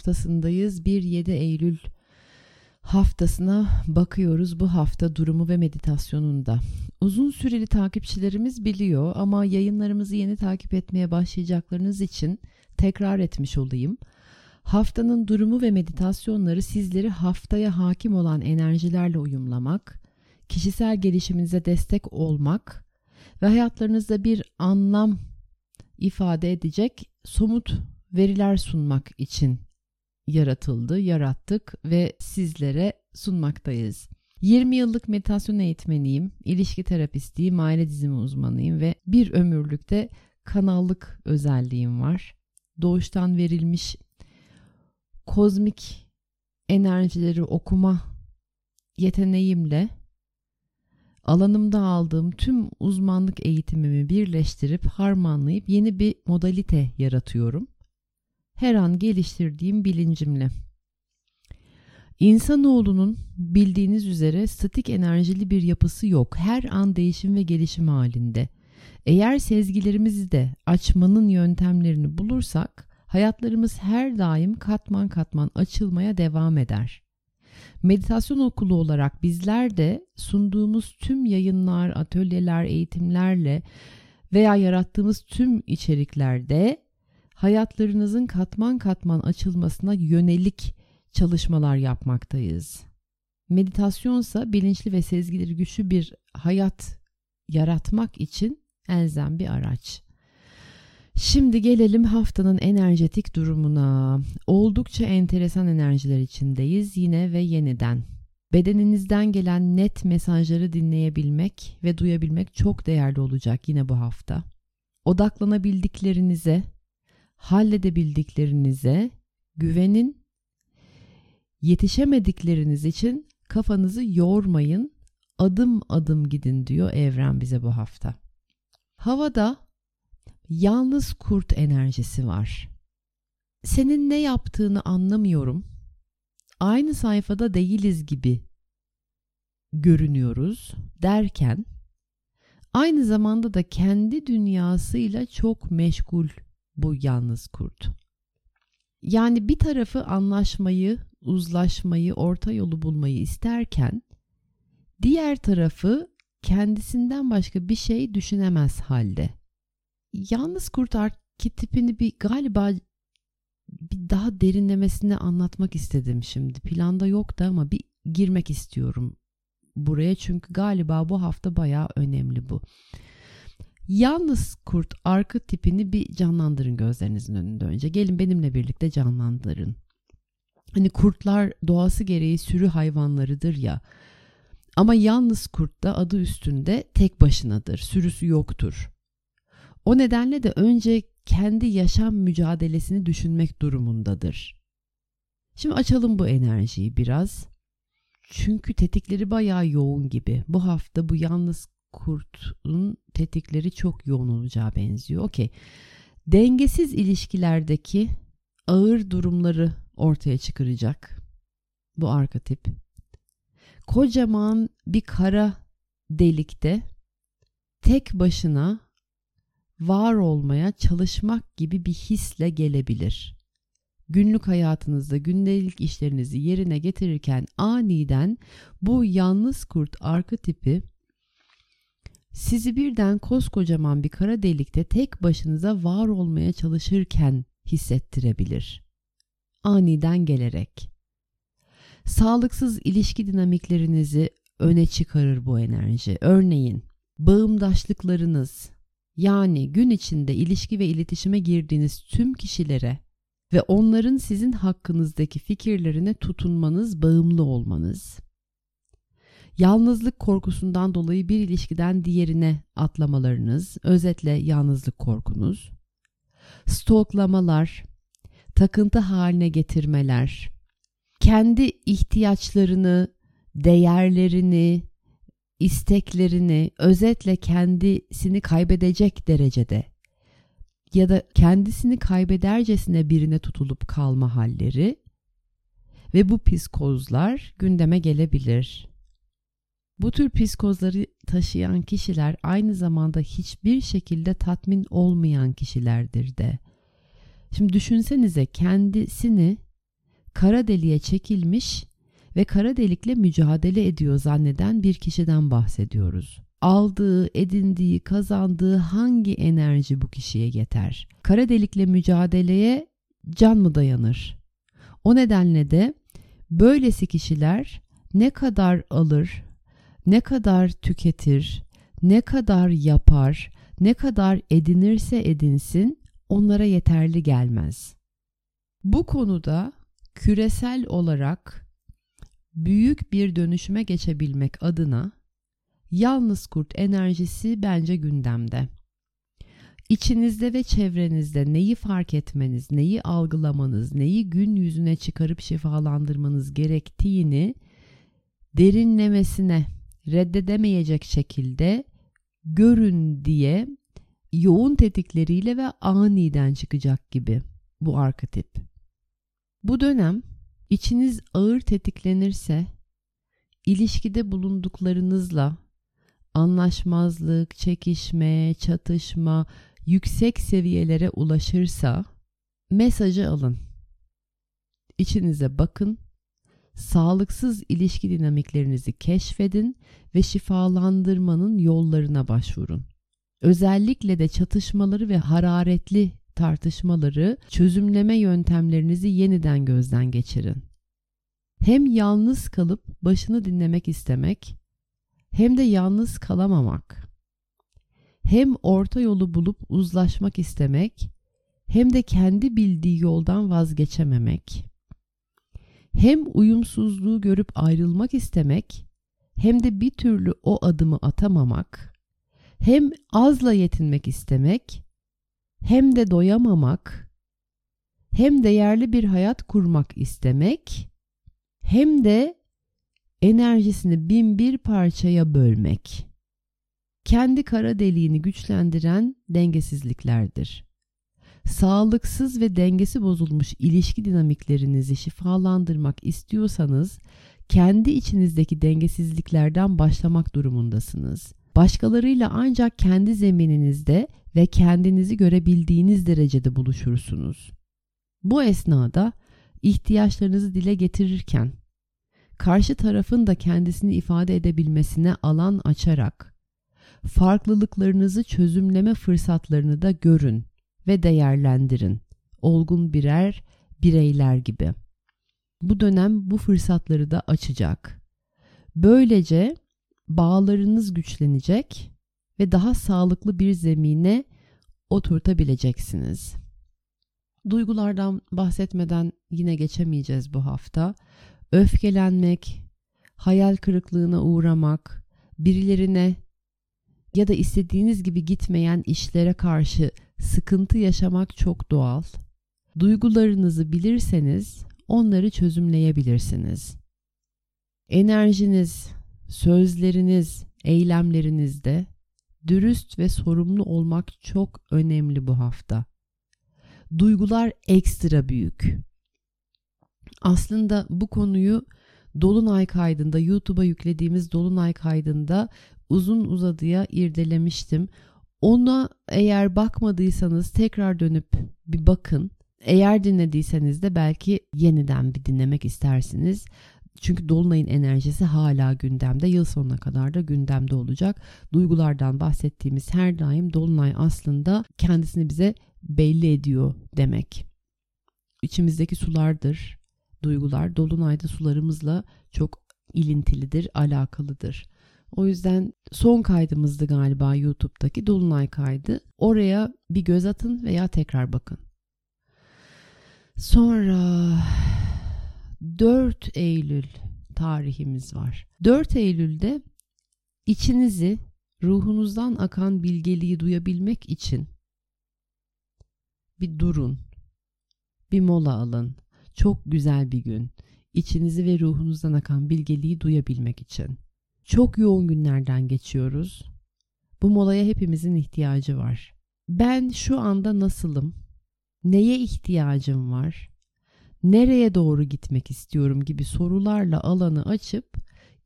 Haftasındayız. 1-7 Eylül haftasına bakıyoruz bu hafta durumu ve meditasyonunda. Uzun süreli takipçilerimiz biliyor ama yayınlarımızı yeni takip etmeye başlayacaklarınız için tekrar etmiş olayım. Haftanın durumu ve meditasyonları sizleri haftaya hakim olan enerjilerle uyumlamak, kişisel gelişiminize destek olmak ve hayatlarınızda bir anlam ifade edecek somut veriler sunmak için yaratıldı, yarattık ve sizlere sunmaktayız. 20 yıllık meditasyon eğitmeniyim, ilişki terapistiyim, aile dizimi uzmanıyım ve bir ömürlükte kanallık özelliğim var. Doğuştan verilmiş kozmik enerjileri okuma yeteneğimle alanımda aldığım tüm uzmanlık eğitimimi birleştirip harmanlayıp yeni bir modalite yaratıyorum her an geliştirdiğim bilincimle. İnsanoğlunun bildiğiniz üzere statik enerjili bir yapısı yok. Her an değişim ve gelişim halinde. Eğer sezgilerimizi de açmanın yöntemlerini bulursak hayatlarımız her daim katman katman açılmaya devam eder. Meditasyon okulu olarak bizler de sunduğumuz tüm yayınlar, atölyeler, eğitimlerle veya yarattığımız tüm içeriklerde hayatlarınızın katman katman açılmasına yönelik çalışmalar yapmaktayız. Meditasyonsa bilinçli ve sezgileri güçlü bir hayat yaratmak için elzem bir araç. Şimdi gelelim haftanın enerjetik durumuna. Oldukça enteresan enerjiler içindeyiz yine ve yeniden. Bedeninizden gelen net mesajları dinleyebilmek ve duyabilmek çok değerli olacak yine bu hafta. Odaklanabildiklerinize, halledebildiklerinize güvenin. Yetişemedikleriniz için kafanızı yormayın. Adım adım gidin diyor evren bize bu hafta. Havada yalnız kurt enerjisi var. Senin ne yaptığını anlamıyorum. Aynı sayfada değiliz gibi görünüyoruz derken aynı zamanda da kendi dünyasıyla çok meşgul bu yalnız kurt. Yani bir tarafı anlaşmayı, uzlaşmayı, orta yolu bulmayı isterken diğer tarafı kendisinden başka bir şey düşünemez halde. Yalnız kurt arketipini bir galiba bir daha derinlemesine anlatmak istedim şimdi. Planda yoktu ama bir girmek istiyorum buraya çünkü galiba bu hafta bayağı önemli bu. Yalnız kurt arka tipini bir canlandırın gözlerinizin önünde önce. Gelin benimle birlikte canlandırın. Hani kurtlar doğası gereği sürü hayvanlarıdır ya. Ama yalnız kurt da adı üstünde tek başınadır. Sürüsü yoktur. O nedenle de önce kendi yaşam mücadelesini düşünmek durumundadır. Şimdi açalım bu enerjiyi biraz. Çünkü tetikleri bayağı yoğun gibi. Bu hafta bu yalnız kurtun tetikleri çok yoğun olacağı benziyor. Okey. Dengesiz ilişkilerdeki ağır durumları ortaya çıkaracak bu arketip. Kocaman bir kara delikte tek başına var olmaya çalışmak gibi bir hisle gelebilir. Günlük hayatınızda gündelik işlerinizi yerine getirirken aniden bu yalnız kurt arketipi sizi birden koskocaman bir kara delikte tek başınıza var olmaya çalışırken hissettirebilir. aniden gelerek. Sağlıksız ilişki dinamiklerinizi öne çıkarır bu enerji. Örneğin bağımdaşlıklarınız yani gün içinde ilişki ve iletişime girdiğiniz tüm kişilere ve onların sizin hakkınızdaki fikirlerine tutunmanız, bağımlı olmanız. Yalnızlık korkusundan dolayı bir ilişkiden diğerine atlamalarınız, özetle yalnızlık korkunuz. Stoklamalar, takıntı haline getirmeler, kendi ihtiyaçlarını, değerlerini, isteklerini özetle kendisini kaybedecek derecede ya da kendisini kaybedercesine birine tutulup kalma halleri ve bu psikozlar gündeme gelebilir. Bu tür psikozları taşıyan kişiler aynı zamanda hiçbir şekilde tatmin olmayan kişilerdir de. Şimdi düşünsenize kendisini kara deliğe çekilmiş ve kara delikle mücadele ediyor zanneden bir kişiden bahsediyoruz. Aldığı, edindiği, kazandığı hangi enerji bu kişiye yeter? Kara delikle mücadeleye can mı dayanır? O nedenle de böylesi kişiler ne kadar alır, ne kadar tüketir, ne kadar yapar, ne kadar edinirse edinsin onlara yeterli gelmez. Bu konuda küresel olarak büyük bir dönüşüme geçebilmek adına yalnız kurt enerjisi bence gündemde. İçinizde ve çevrenizde neyi fark etmeniz, neyi algılamanız, neyi gün yüzüne çıkarıp şifalandırmanız gerektiğini derinlemesine reddedemeyecek şekilde görün diye yoğun tetikleriyle ve aniden çıkacak gibi bu arketip. Bu dönem içiniz ağır tetiklenirse ilişkide bulunduklarınızla anlaşmazlık, çekişme, çatışma yüksek seviyelere ulaşırsa mesajı alın. İçinize bakın, sağlıksız ilişki dinamiklerinizi keşfedin ve şifalandırmanın yollarına başvurun. Özellikle de çatışmaları ve hararetli tartışmaları, çözümleme yöntemlerinizi yeniden gözden geçirin. Hem yalnız kalıp başını dinlemek istemek, hem de yalnız kalamamak. Hem orta yolu bulup uzlaşmak istemek, hem de kendi bildiği yoldan vazgeçememek. Hem uyumsuzluğu görüp ayrılmak istemek, hem de bir türlü o adımı atamamak. Hem azla yetinmek istemek, hem de doyamamak, hem değerli bir hayat kurmak istemek, hem de enerjisini bin bir parçaya bölmek. Kendi kara deliğini güçlendiren dengesizliklerdir. Sağlıksız ve dengesi bozulmuş ilişki dinamiklerinizi şifalandırmak istiyorsanız kendi içinizdeki dengesizliklerden başlamak durumundasınız. Başkalarıyla ancak kendi zemininizde ve kendinizi görebildiğiniz derecede buluşursunuz. Bu esnada ihtiyaçlarınızı dile getirirken karşı tarafın da kendisini ifade edebilmesine alan açarak farklılıklarınızı çözümleme fırsatlarını da görün ve değerlendirin. Olgun birer bireyler gibi. Bu dönem bu fırsatları da açacak. Böylece bağlarınız güçlenecek ve daha sağlıklı bir zemine oturtabileceksiniz. Duygulardan bahsetmeden yine geçemeyeceğiz bu hafta. Öfkelenmek, hayal kırıklığına uğramak, birilerine ya da istediğiniz gibi gitmeyen işlere karşı sıkıntı yaşamak çok doğal. Duygularınızı bilirseniz onları çözümleyebilirsiniz. Enerjiniz, sözleriniz, eylemlerinizde dürüst ve sorumlu olmak çok önemli bu hafta. Duygular ekstra büyük. Aslında bu konuyu Dolunay kaydında YouTube'a yüklediğimiz Dolunay kaydında uzun uzadıya irdelemiştim. Ona eğer bakmadıysanız tekrar dönüp bir bakın. Eğer dinlediyseniz de belki yeniden bir dinlemek istersiniz. Çünkü Dolunay'ın enerjisi hala gündemde. Yıl sonuna kadar da gündemde olacak. Duygulardan bahsettiğimiz her daim Dolunay aslında kendisini bize belli ediyor demek. içimizdeki sulardır. Duygular dolunayda sularımızla çok ilintilidir, alakalıdır. O yüzden son kaydımızdı galiba YouTube'daki Dolunay kaydı. Oraya bir göz atın veya tekrar bakın. Sonra 4 Eylül tarihimiz var. 4 Eylül'de içinizi ruhunuzdan akan bilgeliği duyabilmek için bir durun. Bir mola alın. Çok güzel bir gün. İçinizi ve ruhunuzdan akan bilgeliği duyabilmek için. Çok yoğun günlerden geçiyoruz. Bu molaya hepimizin ihtiyacı var. Ben şu anda nasılım? Neye ihtiyacım var? Nereye doğru gitmek istiyorum gibi sorularla alanı açıp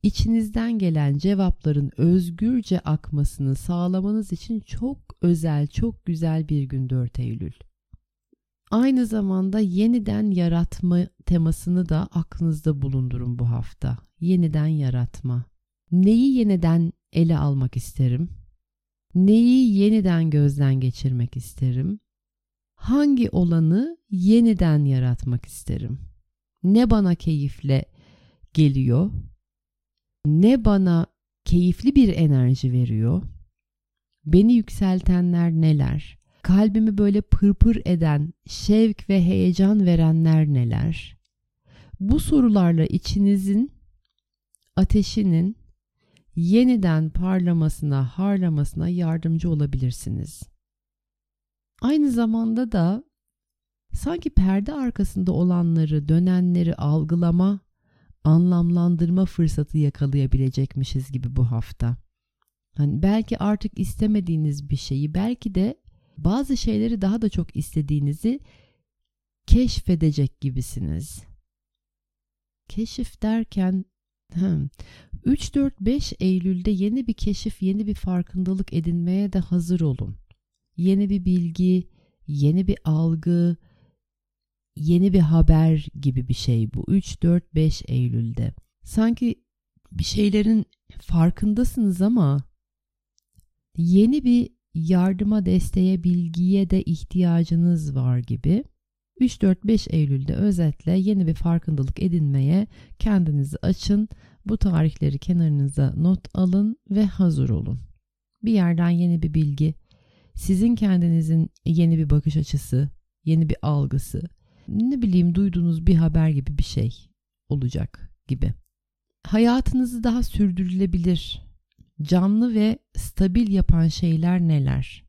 içinizden gelen cevapların özgürce akmasını sağlamanız için çok özel, çok güzel bir gün 4 Eylül. Aynı zamanda yeniden yaratma temasını da aklınızda bulundurun bu hafta. Yeniden yaratma. Neyi yeniden ele almak isterim? Neyi yeniden gözden geçirmek isterim? Hangi olanı yeniden yaratmak isterim? Ne bana keyifle geliyor? Ne bana keyifli bir enerji veriyor? Beni yükseltenler neler? Kalbimi böyle pırpır eden, şevk ve heyecan verenler neler? Bu sorularla içinizin ateşinin yeniden parlamasına, harlamasına yardımcı olabilirsiniz. Aynı zamanda da sanki perde arkasında olanları, dönenleri algılama, anlamlandırma fırsatı yakalayabilecekmişiz gibi bu hafta. Hani belki artık istemediğiniz bir şeyi, belki de bazı şeyleri daha da çok istediğinizi keşfedecek gibisiniz. Keşif derken 3-4-5 Eylül'de yeni bir keşif, yeni bir farkındalık edinmeye de hazır olun. Yeni bir bilgi, yeni bir algı, yeni bir haber gibi bir şey bu 3-4-5 Eylül'de. Sanki bir şeylerin farkındasınız ama yeni bir yardıma, desteğe, bilgiye de ihtiyacınız var gibi. 3-4-5 Eylül'de özetle yeni bir farkındalık edinmeye kendinizi açın. Bu tarihleri kenarınıza not alın ve hazır olun. Bir yerden yeni bir bilgi, sizin kendinizin yeni bir bakış açısı, yeni bir algısı, ne bileyim duyduğunuz bir haber gibi bir şey olacak gibi. Hayatınızı daha sürdürülebilir, canlı ve stabil yapan şeyler neler?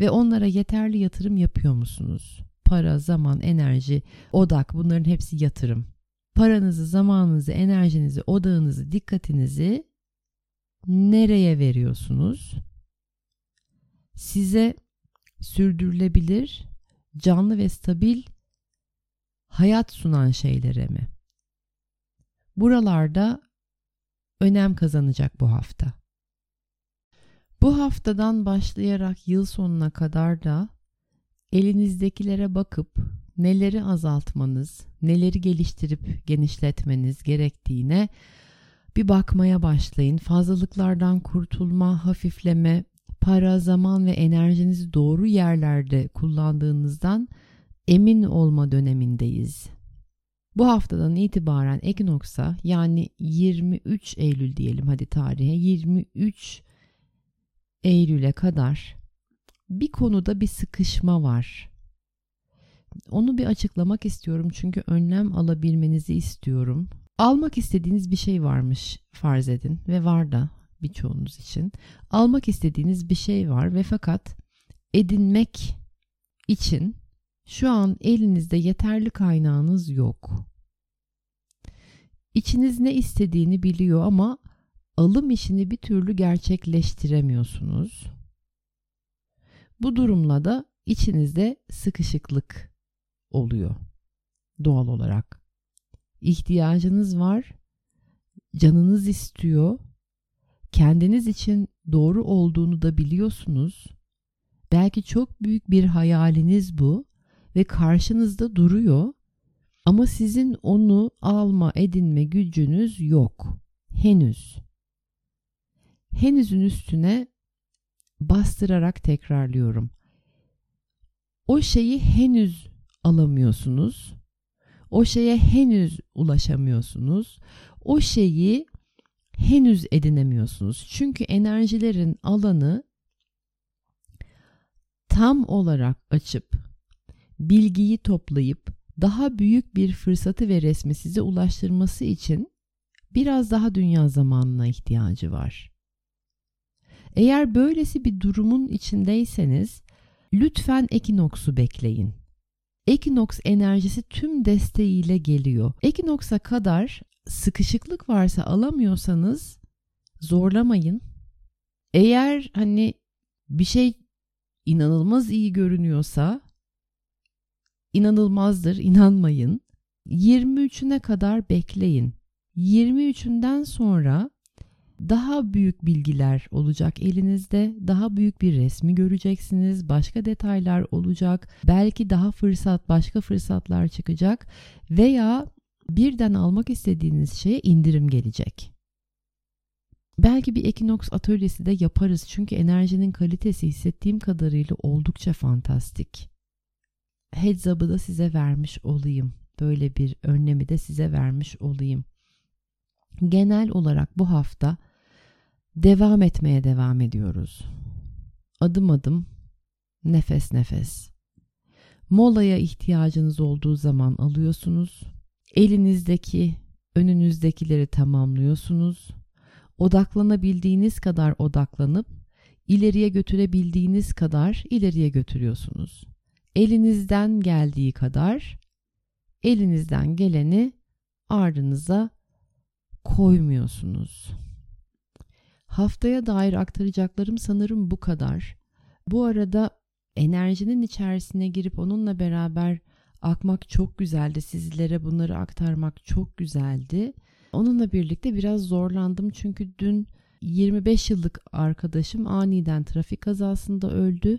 Ve onlara yeterli yatırım yapıyor musunuz? Para, zaman, enerji, odak bunların hepsi yatırım. Paranızı, zamanınızı, enerjinizi, odağınızı, dikkatinizi nereye veriyorsunuz? Size sürdürülebilir, canlı ve stabil hayat sunan şeylere mi? Buralarda önem kazanacak bu hafta. Bu haftadan başlayarak yıl sonuna kadar da elinizdekilere bakıp neleri azaltmanız, neleri geliştirip genişletmeniz gerektiğine bir bakmaya başlayın. Fazlalıklardan kurtulma, hafifleme, para, zaman ve enerjinizi doğru yerlerde kullandığınızdan emin olma dönemindeyiz. Bu haftadan itibaren Ekinoks'a yani 23 Eylül diyelim hadi tarihe 23 Eylül'e kadar bir konuda bir sıkışma var. Onu bir açıklamak istiyorum çünkü önlem alabilmenizi istiyorum. Almak istediğiniz bir şey varmış farz edin ve var da birçoğunuz için. Almak istediğiniz bir şey var ve fakat edinmek için şu an elinizde yeterli kaynağınız yok. İçiniz ne istediğini biliyor ama alım işini bir türlü gerçekleştiremiyorsunuz. Bu durumla da içinizde sıkışıklık oluyor doğal olarak. İhtiyacınız var, canınız istiyor, kendiniz için doğru olduğunu da biliyorsunuz. Belki çok büyük bir hayaliniz bu ve karşınızda duruyor ama sizin onu alma, edinme gücünüz yok. Henüz. Henüzün üstüne bastırarak tekrarlıyorum. O şeyi henüz alamıyorsunuz. O şeye henüz ulaşamıyorsunuz. O şeyi henüz edinemiyorsunuz. Çünkü enerjilerin alanı tam olarak açıp bilgiyi toplayıp daha büyük bir fırsatı ve resmi size ulaştırması için biraz daha dünya zamanına ihtiyacı var. Eğer böylesi bir durumun içindeyseniz lütfen ekinoksu bekleyin. Ekinoks enerjisi tüm desteğiyle geliyor. Ekinoksa kadar sıkışıklık varsa alamıyorsanız zorlamayın. Eğer hani bir şey inanılmaz iyi görünüyorsa inanılmazdır, inanmayın. 23'üne kadar bekleyin. 23'ünden sonra daha büyük bilgiler olacak elinizde. Daha büyük bir resmi göreceksiniz. Başka detaylar olacak. Belki daha fırsat, başka fırsatlar çıkacak veya birden almak istediğiniz şeye indirim gelecek. Belki bir Equinox atölyesi de yaparız çünkü enerjinin kalitesi hissettiğim kadarıyla oldukça fantastik. Heads up'ı da size vermiş olayım. Böyle bir önlemi de size vermiş olayım. Genel olarak bu hafta devam etmeye devam ediyoruz. Adım adım, nefes nefes. Molaya ihtiyacınız olduğu zaman alıyorsunuz. Elinizdeki, önünüzdekileri tamamlıyorsunuz. Odaklanabildiğiniz kadar odaklanıp ileriye götürebildiğiniz kadar ileriye götürüyorsunuz. Elinizden geldiği kadar elinizden geleni ardınıza koymuyorsunuz. Haftaya dair aktaracaklarım sanırım bu kadar. Bu arada enerjinin içerisine girip onunla beraber akmak çok güzeldi. Sizlere bunları aktarmak çok güzeldi. Onunla birlikte biraz zorlandım çünkü dün 25 yıllık arkadaşım aniden trafik kazasında öldü.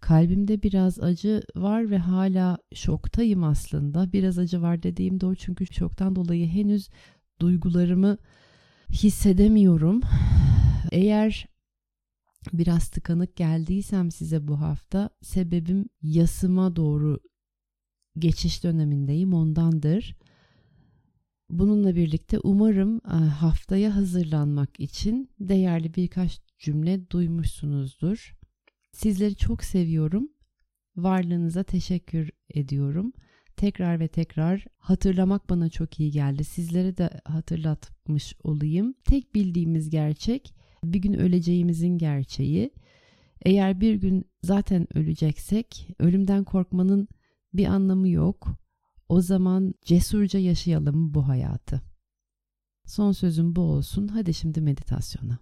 Kalbimde biraz acı var ve hala şoktayım aslında. Biraz acı var dediğim de o çünkü şoktan dolayı henüz duygularımı hissedemiyorum. Eğer biraz tıkanık geldiysem size bu hafta sebebim yasıma doğru geçiş dönemindeyim ondandır. Bununla birlikte umarım e, haftaya hazırlanmak için değerli birkaç cümle duymuşsunuzdur. Sizleri çok seviyorum. Varlığınıza teşekkür ediyorum. Tekrar ve tekrar hatırlamak bana çok iyi geldi. Sizlere de hatırlatmış olayım. Tek bildiğimiz gerçek bir gün öleceğimizin gerçeği. Eğer bir gün zaten öleceksek ölümden korkmanın bir anlamı yok. O zaman cesurca yaşayalım bu hayatı. Son sözüm bu olsun. Hadi şimdi meditasyona.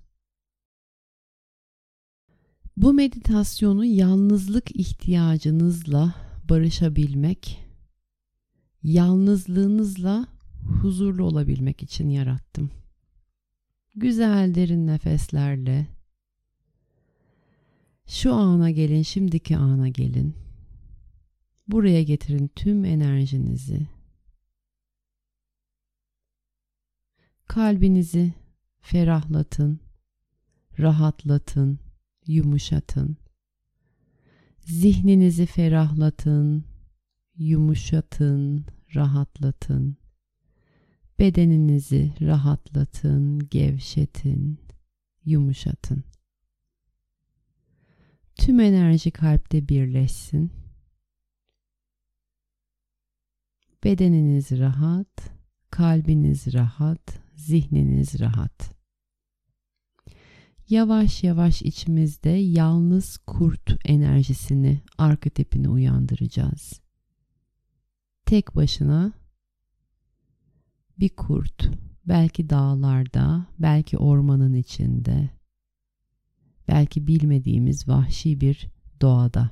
Bu meditasyonu yalnızlık ihtiyacınızla barışabilmek, yalnızlığınızla huzurlu olabilmek için yarattım. Güzel derin nefeslerle şu ana gelin, şimdiki ana gelin. Buraya getirin tüm enerjinizi. Kalbinizi ferahlatın, rahatlatın, yumuşatın. Zihninizi ferahlatın, yumuşatın, rahatlatın. Bedeninizi rahatlatın, gevşetin, yumuşatın. Tüm enerji kalpte birleşsin. Bedeniniz rahat, kalbiniz rahat, zihniniz rahat. Yavaş yavaş içimizde yalnız kurt enerjisini, arketipini uyandıracağız. Tek başına bir kurt, belki dağlarda, belki ormanın içinde, belki bilmediğimiz vahşi bir doğada.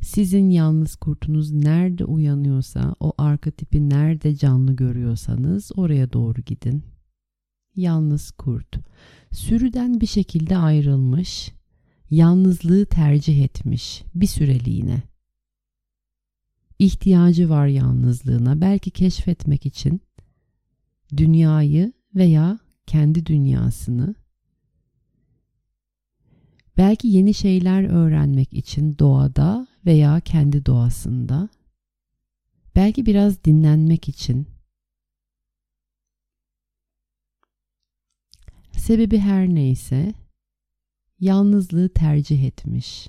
Sizin yalnız kurtunuz nerede uyanıyorsa, o arketipi nerede canlı görüyorsanız oraya doğru gidin. Yalnız kurt, sürüden bir şekilde ayrılmış, yalnızlığı tercih etmiş bir süreliğine ihtiyacı var yalnızlığına belki keşfetmek için dünyayı veya kendi dünyasını Belki yeni şeyler öğrenmek için doğada veya kendi doğasında. Belki biraz dinlenmek için. Sebebi her neyse yalnızlığı tercih etmiş.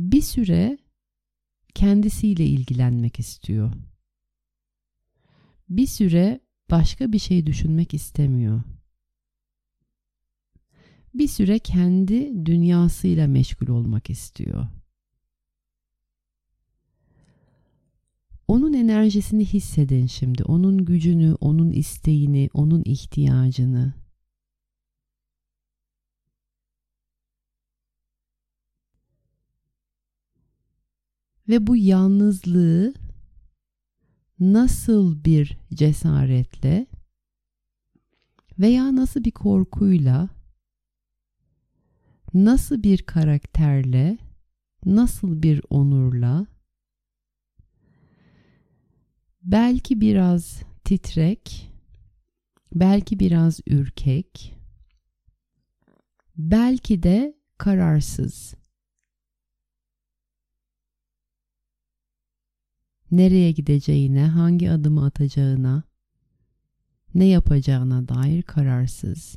Bir süre kendisiyle ilgilenmek istiyor. Bir süre başka bir şey düşünmek istemiyor. Bir süre kendi dünyasıyla meşgul olmak istiyor. Onun enerjisini hissedin şimdi. Onun gücünü, onun isteğini, onun ihtiyacını. Ve bu yalnızlığı nasıl bir cesaretle veya nasıl bir korkuyla, nasıl bir karakterle, nasıl bir onurla, belki biraz titrek, belki biraz ürkek, belki de kararsız. Nereye gideceğine, hangi adımı atacağına, ne yapacağına dair kararsız.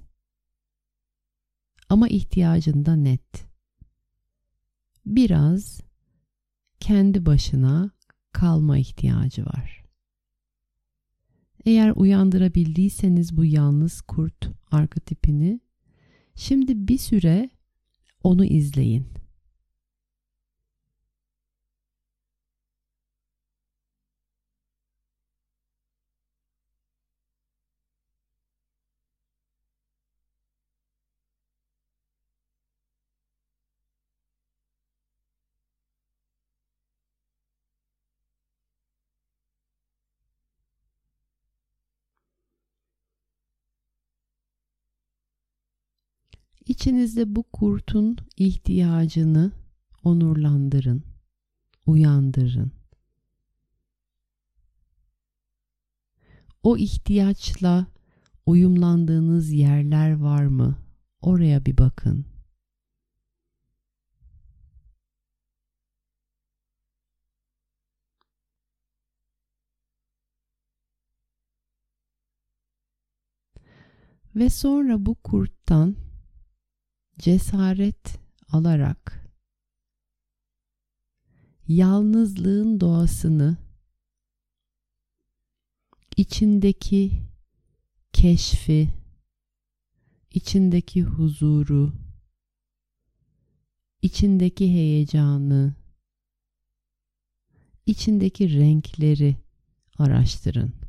Ama ihtiyacında net. Biraz kendi başına kalma ihtiyacı var. Eğer uyandırabildiyseniz bu yalnız kurt arketipini, şimdi bir süre onu izleyin. İçinizde bu kurtun ihtiyacını onurlandırın, uyandırın. O ihtiyaçla uyumlandığınız yerler var mı? Oraya bir bakın. Ve sonra bu kurttan cesaret alarak yalnızlığın doğasını içindeki keşfi, içindeki huzuru, içindeki heyecanı, içindeki renkleri araştırın.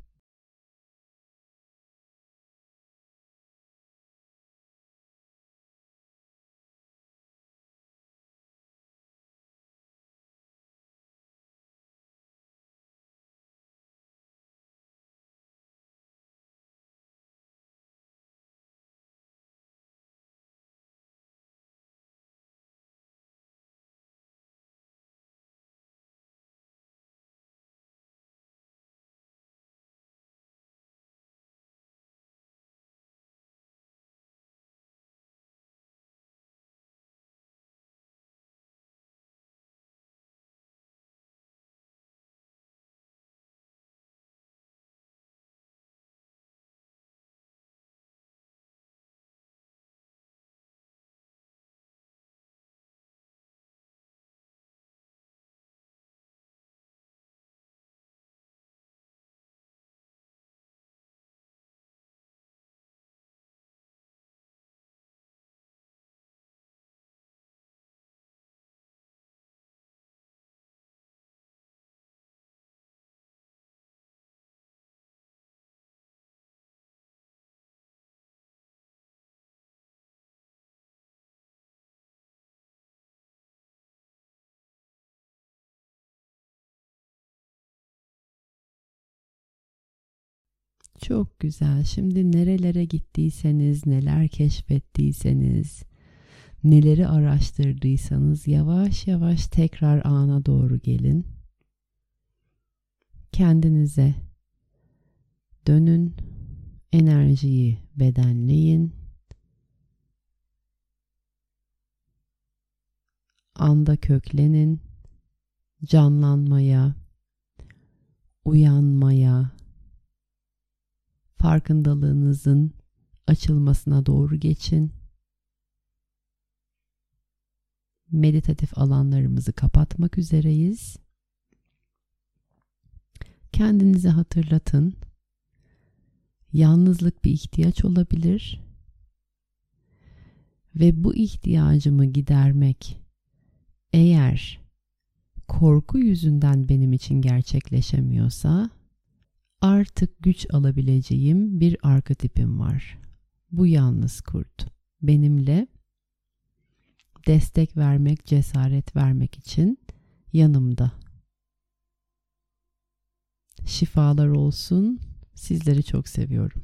Çok güzel. Şimdi nerelere gittiyseniz, neler keşfettiyseniz, neleri araştırdıysanız yavaş yavaş tekrar ana doğru gelin. Kendinize dönün, enerjiyi bedenleyin. Anda köklenin, canlanmaya, uyanmaya, farkındalığınızın açılmasına doğru geçin. Meditatif alanlarımızı kapatmak üzereyiz. Kendinize hatırlatın. Yalnızlık bir ihtiyaç olabilir ve bu ihtiyacımı gidermek eğer korku yüzünden benim için gerçekleşemiyorsa artık güç alabileceğim bir arketipim var. Bu yalnız kurt. Benimle destek vermek, cesaret vermek için yanımda. Şifalar olsun. Sizleri çok seviyorum.